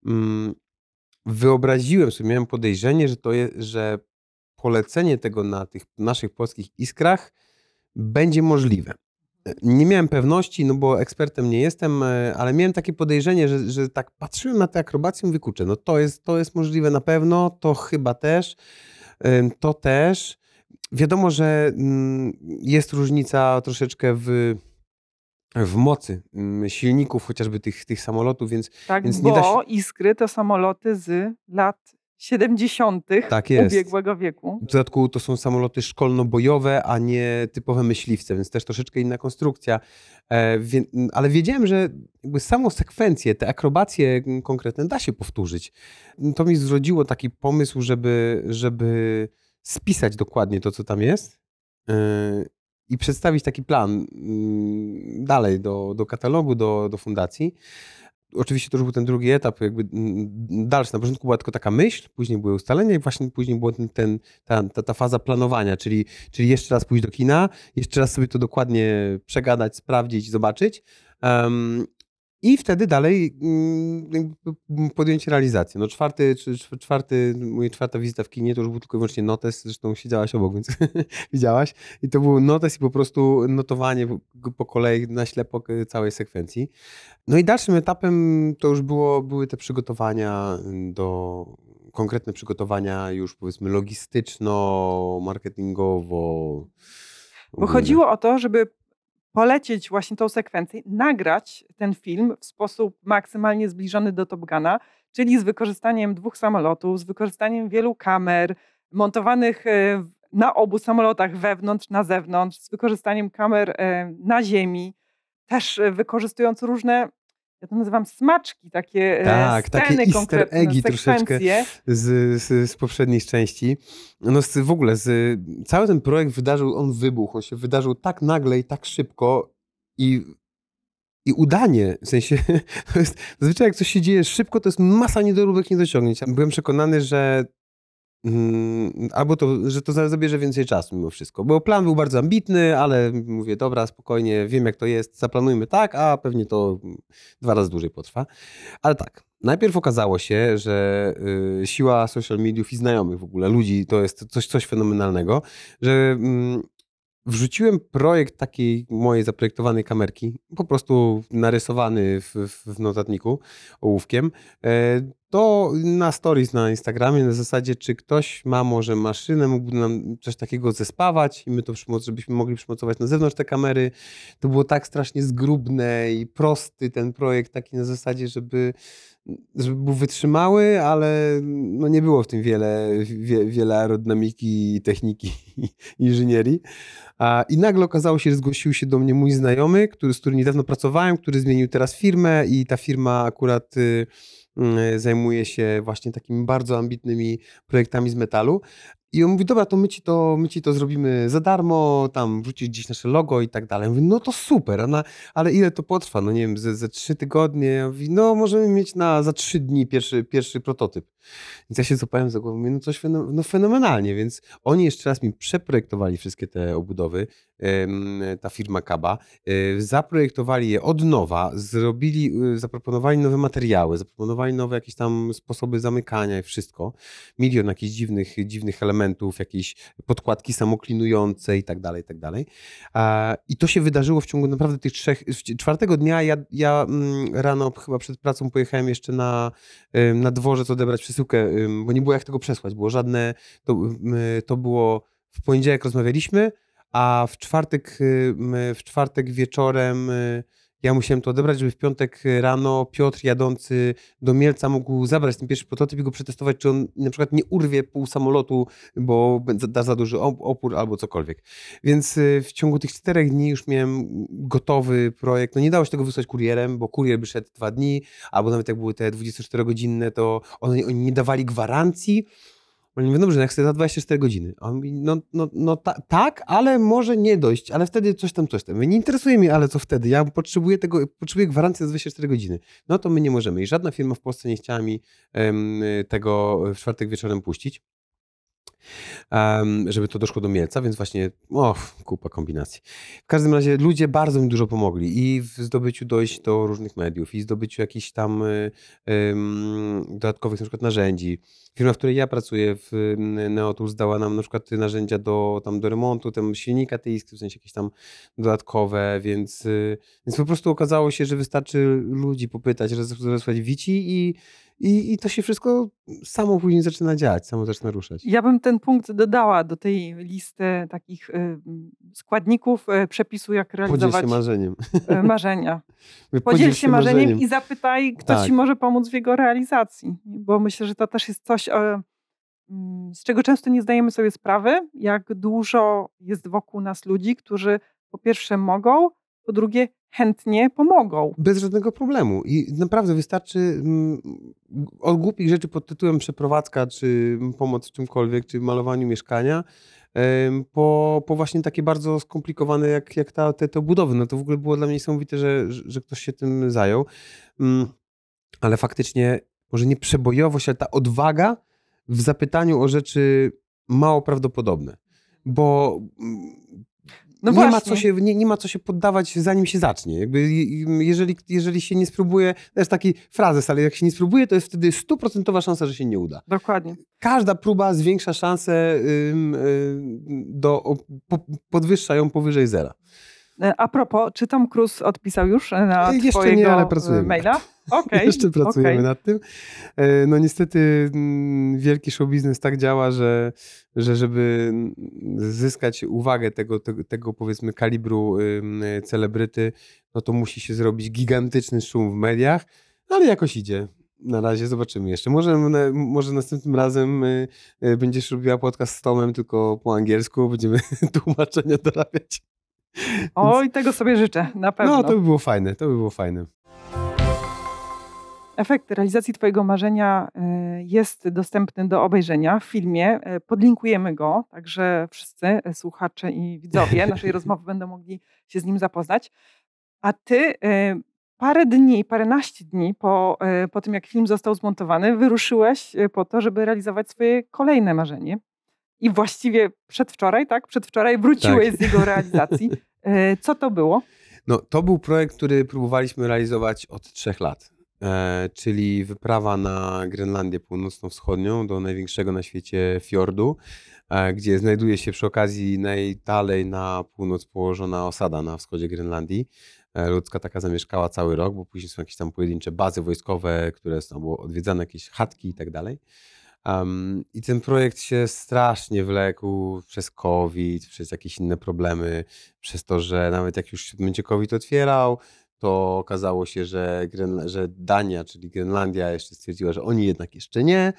mm, wyobraziłem sobie, miałem podejrzenie, że to jest, że polecenie tego na tych naszych polskich iskrach będzie możliwe. E, Nie miałem pewności, no bo ekspertem nie jestem, ale miałem takie podejrzenie, że, że tak patrzyłem na tę akrobację i no to jest, to jest możliwe na pewno, to chyba też, to też. Wiadomo, że mm, jest różnica troszeczkę w, w mocy mm, silników, chociażby tych, tych samolotów, więc Tak, Więc nie bo da się- Iskry to samoloty z lat 70. Tak jest. ubiegłego wieku. W dodatku to są samoloty szkolno-bojowe, a nie typowe myśliwce, więc też troszeczkę inna konstrukcja. E, ale wiedziałem, że jakby samą sekwencję, te akrobacje konkretne da się powtórzyć. To mi zrodziło taki pomysł, żeby, żeby spisać dokładnie to, co tam jest e, i przedstawić taki plan mm, dalej do, do katalogu, do, do fundacji. oczywiście to już był ten drugi etap, jakby mm, dalszy. Na początku była tylko taka myśl, później były ustalenia i właśnie później była ten, ten, ta, ta, ta faza planowania, czyli, czyli jeszcze raz pójść do kina, jeszcze raz sobie to dokładnie przegadać, sprawdzić, zobaczyć. Um, i wtedy dalej mm, podjąć realizację. No czwarty, czwarty, moja czwarta wizyta w kinie to już był tylko i wyłącznie notes, zresztą siedziałaś obok, więc widziałaś. I to był notes i po prostu notowanie po kolei na ślepo całej sekwencji. No i dalszym etapem to już było, były te przygotowania do konkretne przygotowania już powiedzmy logistyczno, marketingowo. Bo chodziło o to, żeby polecieć właśnie tą sekwencję, nagrać ten film w sposób maksymalnie zbliżony do Top Guna, czyli z wykorzystaniem dwóch samolotów, z wykorzystaniem wielu kamer montowanych e, na obu samolotach wewnątrz, na zewnątrz, z wykorzystaniem kamer e, na ziemi, też e, wykorzystując różne ja to nazywam smaczki, takie tak, sceny takie konkretne, eggi troszeczkę z, z, z poprzednich części. No z, w ogóle z, cały ten projekt wydarzył, on wybuchł, on się wydarzył tak nagle i tak szybko i i udanie, w sensie, to jest, zazwyczaj jak coś się dzieje szybko, to jest masa niedoróbek, niedociągnięć. Byłem przekonany, że albo to, że to zabierze więcej czasu mimo wszystko. Bo plan był bardzo ambitny, ale mówię, dobra, spokojnie, wiem jak to jest, zaplanujmy tak, a pewnie to dwa razy dłużej potrwa. Ale tak, najpierw okazało się, że y, siła social mediów i znajomych w ogóle, ludzi, to jest coś, coś fenomenalnego, że mm, wrzuciłem projekt takiej mojej zaprojektowanej kamerki, po prostu narysowany w, w notatniku ołówkiem, e, to na stories na Instagramie na zasadzie, czy ktoś ma może maszynę, mógłby nam coś takiego zespawać i my to, żebyśmy mogli przymocować na zewnątrz te kamery. To było tak strasznie zgrubne i prosty ten projekt, taki na zasadzie, żeby, żeby był wytrzymały, ale no nie było w tym wiele, wie, wiele aerodynamiki, techniki inżynierii. I nagle okazało się, że zgłosił się do mnie mój znajomy, który, z którym niedawno pracowałem, który zmienił teraz firmę i ta firma akurat y, zajmuje się właśnie takimi bardzo ambitnymi projektami z metalu. I on mówi, dobra, to my ci to, my ci to zrobimy za darmo, tam wrzucić gdzieś nasze logo i tak dalej. Mówi, no to super, a na, ale ile to potrwa? No nie wiem, ze, ze trzy tygodnie. Ja no możemy mieć na, za trzy dni pierwszy, pierwszy prototyp. Więc ja się złapałem za głowę, mówię, no coś no fenomenalnie, więc oni jeszcze raz mi przeprojektowali wszystkie te obudowy, ta firma Kaba, e, zaprojektowali je od nowa, zrobili, e, zaproponowali nowe materiały, zaproponowali nowe jakieś tam sposoby zamykania i wszystko. Milion jakichś dziwnych, dziwnych elementów, jakieś podkładki samoklinujące i tak dalej, i tak dalej. I to się wydarzyło w ciągu naprawdę tych trzech, czwartego dnia ja, ja mm, rano chyba przed pracą pojechałem jeszcze na, na dworzec odebrać przesyłkę, bo nie było jak tego przesłać, było żadne, to, to było w poniedziałek rozmawialiśmy, a w czwartek, w czwartek wieczorem ja musiałem to odebrać, żeby w piątek rano Piotr jadący do Mielca mógł zabrać ten pierwszy prototyp i go przetestować, czy on na przykład nie urwie pół samolotu, bo da za duży opór albo cokolwiek. Więc y, w ciągu tych czterech dni już miałem gotowy projekt. No nie dało się tego wysłać kurierem, bo kurier by szedł dwa dni, albo nawet jak były te 24-godzinne, to oni, oni nie dawali gwarancji, oni mówią, dobrze, no ja chcę za 24 godziny. A on mówi, no, no, no ta, tak, ale może nie dojść, ale wtedy coś tam, coś tam. nie interesuje mnie, ale co wtedy? Ja potrzebuję tego, potrzebuję gwarancji za 24 godziny. No to my nie możemy. I żadna firma w Polsce nie chciała mi um, tego w czwartek wieczorem puścić. Żeby to doszło do Mielca, więc właśnie, kupa kombinacji. W każdym razie ludzie bardzo mi dużo pomogli i w zdobyciu dojść do różnych mediów, i zdobyciu jakichś tam um, dodatkowych na przykład narzędzi. Firma, w której ja pracuję w Neotools dała nam na przykład narzędzia do, tam, do remontu tam silnika tej iskry, w sensie jakieś tam dodatkowe, więc, y, więc po prostu okazało się, że wystarczy ludzi popytać, rozesłać wici i i, I to się wszystko samo później zaczyna działać, samo zaczyna ruszać. Ja bym ten punkt dodała do tej listy takich y, składników y, przepisu, jak realizować Podziel się marzeniem. Y, marzenia. Podziel, Podziel się marzeniem, marzeniem, i zapytaj, kto tak. ci może pomóc w jego realizacji. Bo myślę, że to też jest coś, mm, z czego często nie zdajemy sobie sprawy, jak dużo jest wokół nas ludzi, którzy po pierwsze mogą, po drugie chętnie pomogą. Bez żadnego problemu. I naprawdę wystarczy mm, od głupich rzeczy pod tytułem przeprowadzka, czy pomoc w czymkolwiek, czy malowaniu mieszkania, po, po właśnie takie bardzo skomplikowane jak, jak ta, te, te budowy. No to w ogóle było dla mnie niesamowite, że, że ktoś się tym zajął. Mm, ale faktycznie może nie przebojowość, ale ta odwaga w zapytaniu o rzeczy mało prawdopodobne. Bo mm, No nie, ma co się, nie, nie ma co się poddawać, zanim się zacznie. Jakby, je- jeżeli, jeżeli się nie spróbuje, to jest taki frazes, ale jak się nie spróbuje, to jest wtedy stuprocentowa szansa, że się nie uda. Dokładnie. Każda próba zwiększa szansę, ym, ym, do, po, podwyższa ją powyżej zera. E, A propos, czy Tom Cruise odpisał już na Jeszcze nie, twojego ale e, pracujemy. maila? Okej. Jeszcze pracujemy okej. nad tym. E, No niestety mm, wielki show biznes tak działa, że, że żeby mm, zyskać uwagę tego, tego, tego powiedzmy kalibru celebryty, no to musi się zrobić gigantyczny szum w mediach, ale jakoś idzie. Na razie zobaczymy jeszcze. Może, może następnym razem y, y, będziesz robiła podcast z Tomem tylko po angielsku, będziemy tłumaczenia dorabiać. Oj, tego sobie życzę, na pewno. No to by było fajne, to by było fajne. Efekt realizacji Twojego marzenia e, jest dostępny do obejrzenia w filmie. E, Podlinkujemy go, także wszyscy e, słuchacze i widzowie naszej rozmowy będą mogli się z nim zapoznać. A Ty parę dni, paręnaście dni po, po tym, jak film został zmontowany, wyruszyłeś po to, żeby realizować swoje kolejne marzenie. I właściwie przedwczoraj, tak? Przedwczoraj wróciłeś Tak. z jego realizacji. E, Co to było? No, to był projekt, który próbowaliśmy realizować od trzech lat. E, czyli wyprawa na Grenlandię Północno-Wschodnią do największego na świecie fiordu, e, gdzie znajduje się przy okazji najdalej na północ położona osada na wschodzie Grenlandii. E, ludzka taka zamieszkała cały rok, bo później są jakieś tam pojedyncze bazy wojskowe, które są było odwiedzane, jakieś chatki i tak dalej. Um, I ten projekt się strasznie wlekł przez COVID, przez jakieś inne problemy, przez to, że nawet jak już się będzie COVID otwierał, to okazało się, że, że Dania, czyli Grenlandia jeszcze stwierdziła, że oni jednak jeszcze nie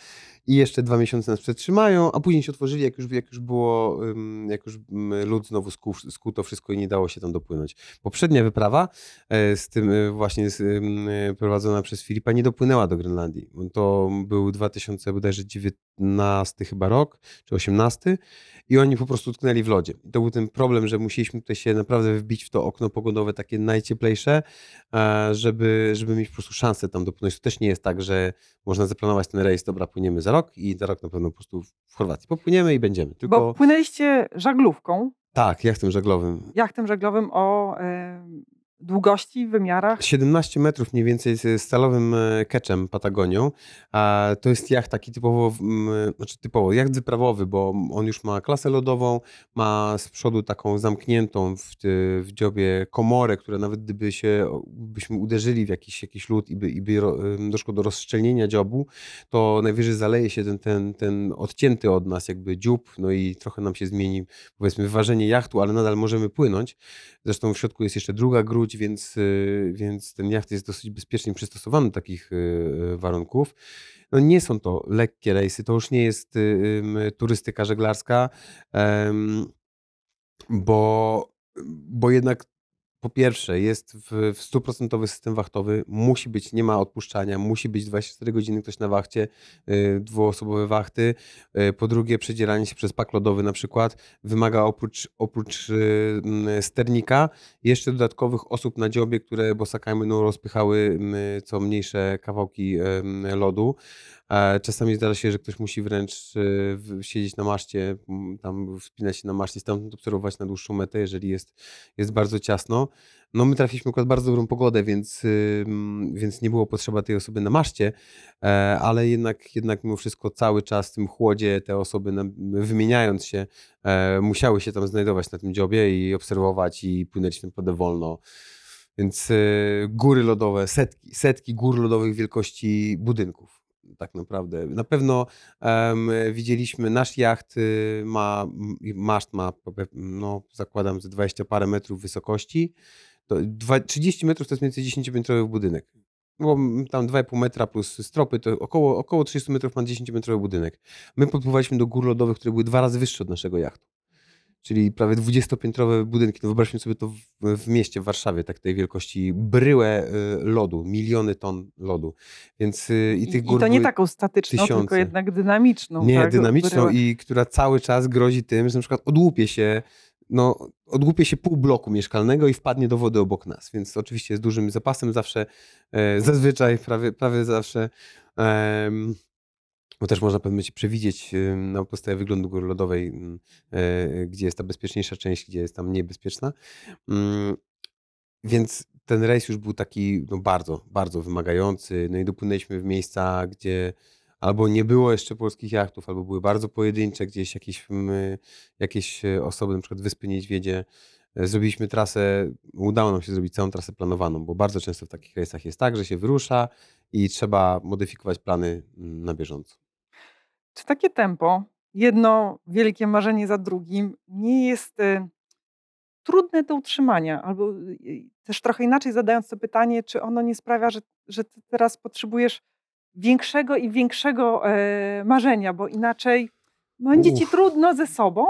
i jeszcze dwa miesiące nas przetrzymają, a później się otworzyli, jak już, jak już było, jak już lud znowu skuł, skuł to wszystko i nie dało się tam dopłynąć. Poprzednia wyprawa e, z tym e, właśnie z, e, prowadzona przez Filipa nie dopłynęła do Grenlandii. To był 2000 bodajże 19 chyba rok, czy 18 i oni po prostu utknęli w lodzie. I to był ten problem, że musieliśmy tutaj się naprawdę wbić w to okno pogodowe takie najcieplejsze, e, żeby, żeby mieć po prostu szansę tam dopłynąć. To też nie jest tak, że można zaplanować ten rejs, dobra, płyniemy za rok i za rok na pewno po prostu w Chorwacji popłyniemy i będziemy. Tylko Bo płynęliście żaglówką, tak, jachtem żaglowym. jachtem żaglowym o e, długości, wymiarach. 17 metrów mniej więcej z stalowym e, keczem Patagonią. A to jest jacht taki typowo, znaczy typowo, jacht wyprawowy, bo on już ma klasę lodową, ma z przodu taką zamkniętą w, w dziobie komorę, która nawet gdyby się, byśmy uderzyli w jakiś, jakiś lód i by, i by doszło do rozszczelnienia dziobu, to najwyżej zaleje się ten, ten, ten odcięty od nas jakby dziób, no i trochę nam się zmieni powiedzmy ważenie jachtu, ale nadal możemy płynąć. Zresztą w środku jest jeszcze druga więc, y, więc ten jacht jest dosyć bezpiecznie przystosowany do takich y, y, warunków. No nie są to lekkie rejsy, to już nie jest turystyka żeglarska, bo, bo jednak po pierwsze jest w, w stuprocentowy system wachtowy, musi być, nie ma odpuszczania, musi być 24 godziny ktoś na wachcie, y, dwuosobowe wachty. Y, po drugie przedzieranie się przez pak lodowy na przykład wymaga oprócz, oprócz y, sternika jeszcze dodatkowych osób na dziobie, które bosakami będą rozpychały co mniejsze kawałki lodu. E, Czasami zdarza się, że ktoś musi wręcz e, siedzieć na maszcie, tam wspinać się na maszcie, stamtąd obserwować na dłuższą metę, jeżeli jest, jest bardzo ciasno. No my trafiliśmy akurat bardzo dobrą pogodę, więc, ym, więc nie było potrzeba tej osoby na maszcie, e, ale jednak, jednak mimo wszystko cały czas w tym chłodzie te osoby wymieniając się musiały się tam znajdować na tym dziobie i obserwować i płynąć naprawdę wolno. Więc e, góry lodowe, setki, setki gór lodowych wielkości budynków. Tak naprawdę. Na pewno em, widzieliśmy, nasz jacht y, ma, maszt ma, no, zakładam, ze 20 parę metrów wysokości. To dwa, 30 metrów to jest mniej więcej 10-piętrowy budynek. Bo tam 2,5 metra plus stropy, to około, około 30 metrów ma 10-metrowy budynek. My podpływaliśmy do gór lodowych, które były dwa razy wyższe od naszego jachtu. Czyli prawie 20-piętrowe budynki. No wyobraźmy sobie to w, w mieście, w Warszawie, tak tej wielkości bryłę y, lodu, miliony ton lodu. Więc y, i I, tych I gór to nie taką statyczną, tylko tysiące. jednak dynamiczną. nie, tak, dynamiczną bryłę. i która cały czas grozi tym, że na przykład odłupie się no, odłupie się pół bloku mieszkalnego i wpadnie do wody obok nas, więc oczywiście z dużym zapasem zawsze, e, zazwyczaj, prawie, prawie zawsze, bo też można momencie przewidzieć na podstawie wyglądu góry lodowej, m, e, gdzie jest ta bezpieczniejsza część, gdzie jest ta mniej bezpieczna. Mm, Więc ten rejs już był taki no, bardzo, bardzo wymagający. No i dopłynęliśmy w miejsca, gdzie albo nie było jeszcze polskich jachtów, albo były bardzo pojedyncze, gdzieś jakieś, mm, jakieś e, osoby, na przykład Wyspy Niedźwiedzie. E, Zrobiliśmy trasę, udało nam się zrobić całą trasę planowaną, bo bardzo często w takich rejsach jest tak, że się wyrusza i trzeba modyfikować plany mm, na bieżąco. Czy takie tempo, jedno wielkie marzenie za drugim, nie jest y, trudne do utrzymania? Albo y, y, też trochę inaczej zadając to pytanie, czy ono nie sprawia, że, że ty teraz potrzebujesz większego i większego e, marzenia, bo inaczej będzie ci Uff. trudno ze sobą?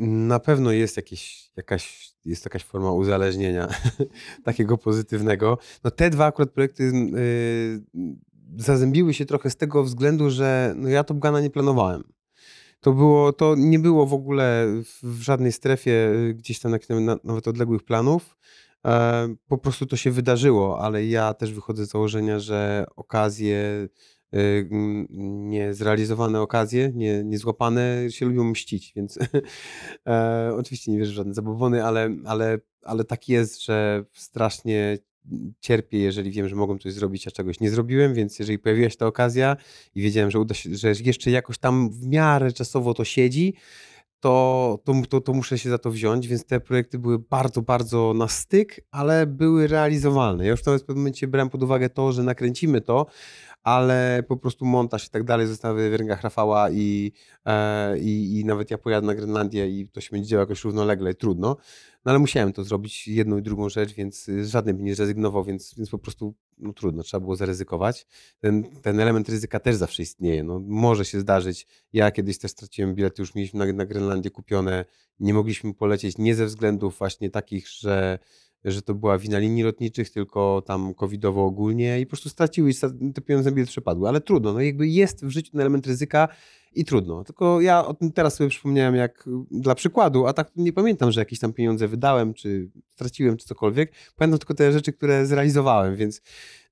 Na pewno jest jakieś, jakaś, jest jakaś forma uzależnienia takiego pozytywnego. No te dwa akurat projekty yy, zazębiły się trochę z tego względu, że no ja Top Guna nie planowałem. To, było, to nie było w ogóle w, żadnej strefie y, gdzieś tam na, na, nawet odległych planów. E, po prostu to się wydarzyło, ale ja też wychodzę z założenia, że okazje, niezrealizowane okazje, nie, niezłapane się lubią mścić, więc e, oczywiście nie wierzę w żadne zabobony, ale, ale, ale tak jest, że strasznie cierpię, jeżeli wiem, że mogłem coś zrobić, a czegoś nie zrobiłem, więc jeżeli pojawiła się ta okazja i wiedziałem, że uda się, że jeszcze jakoś tam w miarę czasowo to siedzi, to, to, to, muszę się za to wziąć, więc te projekty były bardzo, bardzo na styk, ale były realizowalne. Ja już w pewnym momencie brałem pod uwagę to, że nakręcimy to, ale po prostu montaż i tak dalej zostały w rękach Rafała i, e, i, i nawet ja pojadę na Grenlandię i to się będzie działo jakoś równolegle trudno. No ale musiałem to zrobić, jedną i drugą rzecz, więc z żadnej bym nie zrezygnował, więc, więc po prostu no, trudno, trzeba było zaryzykować. Ten, ten element ryzyka też zawsze istnieje. No, może się zdarzyć. Ja kiedyś też straciłem bilety, już mieliśmy na, na Grenlandię kupione, nie mogliśmy polecieć nie ze względów właśnie takich, że że to była wina linii lotniczych, tylko tam covidowo ogólnie i po prostu straciły i te pieniądze bilet przepadły. Ale trudno, no jakby jest w życiu ten element ryzyka i trudno. Tylko ja o tym teraz sobie przypomniałem jak y, dla przykładu, a tak nie pamiętam, że jakieś tam pieniądze wydałem, czy straciłem, czy cokolwiek. Pamiętam tylko te rzeczy, które zrealizowałem, więc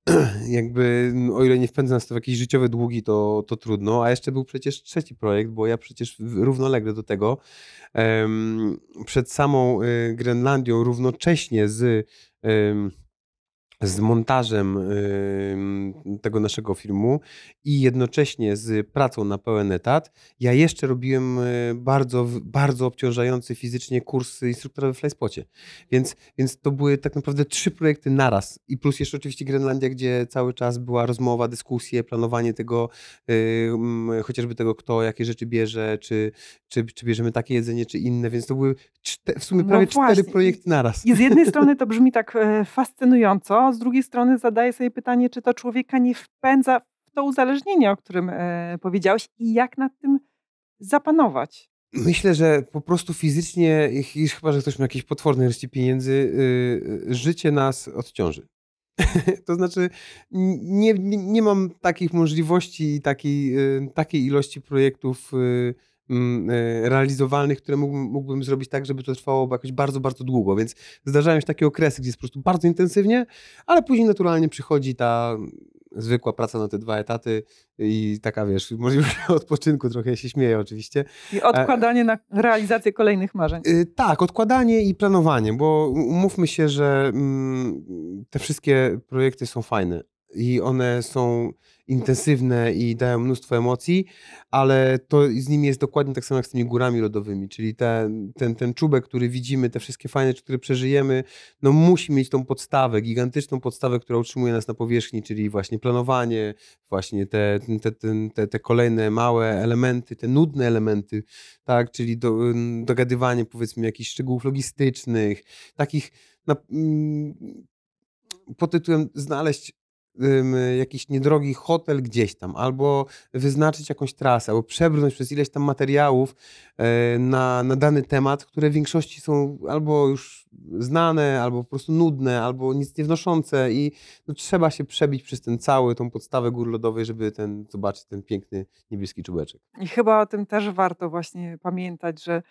jakby o ile nie wpędza nas to w jakieś życiowe długi, to, to trudno. A jeszcze był przecież trzeci projekt, bo ja przecież równolegle do tego przed samą y, Grenlandią równocześnie z z montażem tego naszego filmu i jednocześnie z pracą na pełen etat, ja jeszcze robiłem y, bardzo, w- bardzo obciążający fizycznie kurs instruktora we Flyspocie. Więc, więc to były tak naprawdę trzy projekty naraz. I plus jeszcze oczywiście Grenlandia, gdzie cały czas była rozmowa, dyskusje, planowanie tego, y, chociażby tego, kto jakie rzeczy bierze, czy, czy, czy bierzemy takie jedzenie, czy inne. Więc to były czte, w sumie No prawie właśnie. cztery projekty naraz. I z jednej strony to brzmi tak e, z drugiej strony zadaję sobie pytanie, czy to człowieka nie wpędza w to uzależnienie, o którym e, powiedziałeś i jak nad tym zapanować. Myślę, że po prostu fizycznie, chyba, że ktoś ma jakieś potworne ilości pieniędzy, yy, życie nas odciąży. to znaczy, nie, nie, nie mam takich możliwości i takiej, yy, takiej ilości projektów realizowalnych, które mógłbym, zrobić tak, żeby to trwało jakoś bardzo, bardzo długo. Więc zdarzają się takie okresy, gdzie jest po prostu bardzo intensywnie, ale później naturalnie przychodzi ta zwykła praca na te dwa etaty i taka, wiesz, możliwość odpoczynku, trochę się śmieję oczywiście, I odkładanie na realizację kolejnych marzeń. Y, Tak, odkładanie i planowanie, bo umówmy się, że mm, te wszystkie projekty są fajne i one są intensywne i dają mnóstwo emocji, ale to z nimi jest dokładnie tak samo jak z tymi górami lodowymi, czyli ten, ten, ten czubek, który widzimy, te wszystkie fajne rzeczy, które przeżyjemy, no musi mieć tą podstawę, gigantyczną podstawę, która utrzymuje nas na powierzchni, czyli właśnie planowanie, właśnie te, te, te, te, kolejne małe elementy, te nudne elementy, tak, czyli do, dogadywanie powiedzmy jakichś szczegółów logistycznych, takich na, mm, pod tytułem znaleźć jakiś niedrogi hotel gdzieś tam, albo wyznaczyć jakąś trasę, albo przebrnąć przez ileś tam materiałów e, na, na dany temat, które w większości są albo już znane, albo po prostu nudne, albo nic nie wnoszące i no, trzeba się przebić przez ten cały, tą podstawę gór lodowej, żeby ten, zobaczyć ten piękny niebieski czubeczek. I chyba o tym też warto właśnie pamiętać, że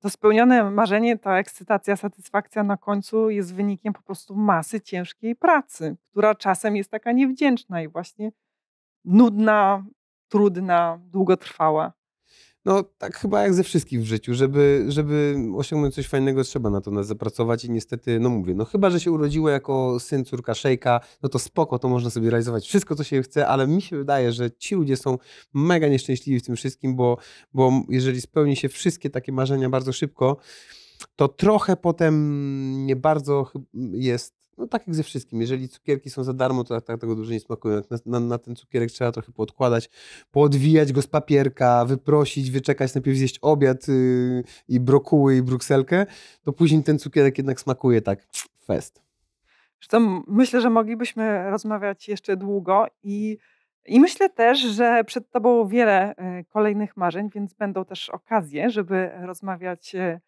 to spełnione marzenie, ta ekscytacja, satysfakcja na końcu jest wynikiem po prostu masy ciężkiej pracy, która czasem jest taka niewdzięczna i właśnie nudna, trudna, długotrwała. No tak chyba jak ze wszystkim w życiu, żeby, żeby osiągnąć coś fajnego trzeba na to nas zapracować i niestety, no mówię, no chyba, że się urodziło jako syn, córka szejka, no to spoko, to można sobie realizować wszystko, co się chce, ale mi się wydaje, że ci ludzie są mega nieszczęśliwi w tym wszystkim, bo, bo jeżeli spełni się wszystkie takie marzenia bardzo szybko, to trochę potem nie bardzo jest, no tak jak ze wszystkim, jeżeli cukierki są za darmo, to tak, tak tego dużo nie smakują. Na, na, na ten cukierek trzeba trochę poodkładać, poodwijać go z papierka, wyprosić, wyczekać, najpierw zjeść obiad yy, i brokuły i brukselkę, to później ten cukierek jednak smakuje tak fest. Zresztą myślę, że moglibyśmy rozmawiać jeszcze długo i, i myślę też, że przed Tobą wiele e, kolejnych marzeń, więc będą też okazje, żeby rozmawiać e,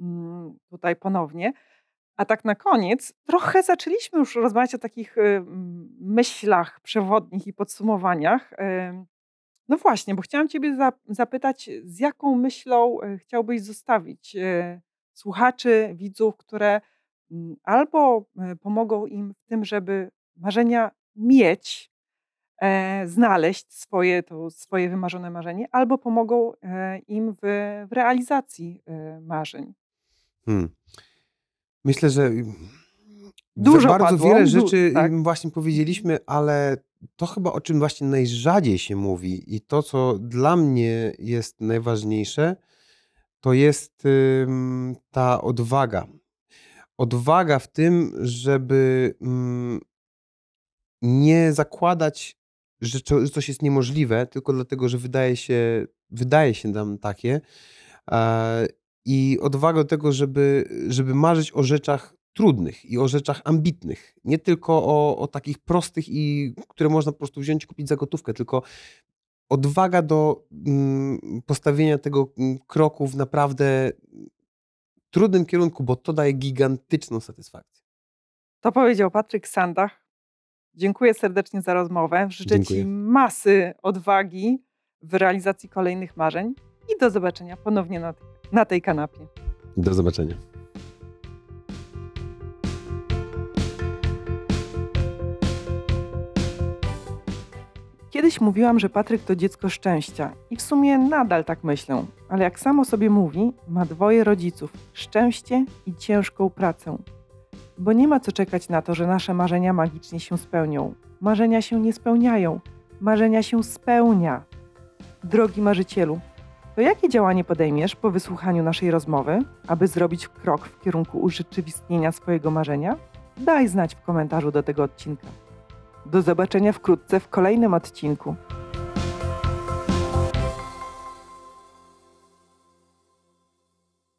mm, tutaj ponownie. A tak na koniec, trochę zaczęliśmy już rozmawiać o takich mm, myślach przewodnich i podsumowaniach. E, No właśnie, bo chciałam Ciebie za- zapytać, z jaką myślą e, chciałbyś zostawić słuchaczy, widzów, które albo pomogą im w tym, żeby marzenia mieć, e, znaleźć swoje, to swoje wymarzone marzenie, albo pomogą e, im w, realizacji marzeń. Hmm. Myślę, że Dużo bardzo padło, wiele du- rzeczy tak. im właśnie powiedzieliśmy, ale to chyba o czym właśnie najrzadziej się mówi i to, co dla mnie jest najważniejsze, to jest ym, ta odwaga. Odwaga w tym, żeby mm, nie zakładać, że coś jest niemożliwe, tylko dlatego, że wydaje się, wydaje się nam takie. I odwaga do tego, żeby, żeby marzyć o rzeczach trudnych i o rzeczach ambitnych. Nie tylko o, o takich prostych i które można po prostu wziąć i kupić za gotówkę, tylko odwaga do mm, postawienia tego mm, kroku w naprawdę trudnym kierunku, bo to daje gigantyczną satysfakcję. To powiedział Patryk Sandach. Dziękuję serdecznie za rozmowę. Życzę Dziękuję. Ci masy odwagi w realizacji kolejnych marzeń i do zobaczenia ponownie na, na tej kanapie. Do zobaczenia. Kiedyś mówiłam, że Patryk to dziecko szczęścia i w sumie nadal tak myślę, ale jak samo sobie mówi, ma dwoje rodziców szczęście i ciężką pracę. Bo nie ma co czekać na to, że nasze marzenia magicznie się spełnią. Marzenia się nie spełniają, marzenia się spełnia. Drogi marzycielu, to jakie działanie podejmiesz po wysłuchaniu naszej rozmowy, aby zrobić krok w kierunku urzeczywistnienia swojego marzenia? Daj znać w komentarzu do tego odcinka. Do zobaczenia wkrótce w kolejnym odcinku.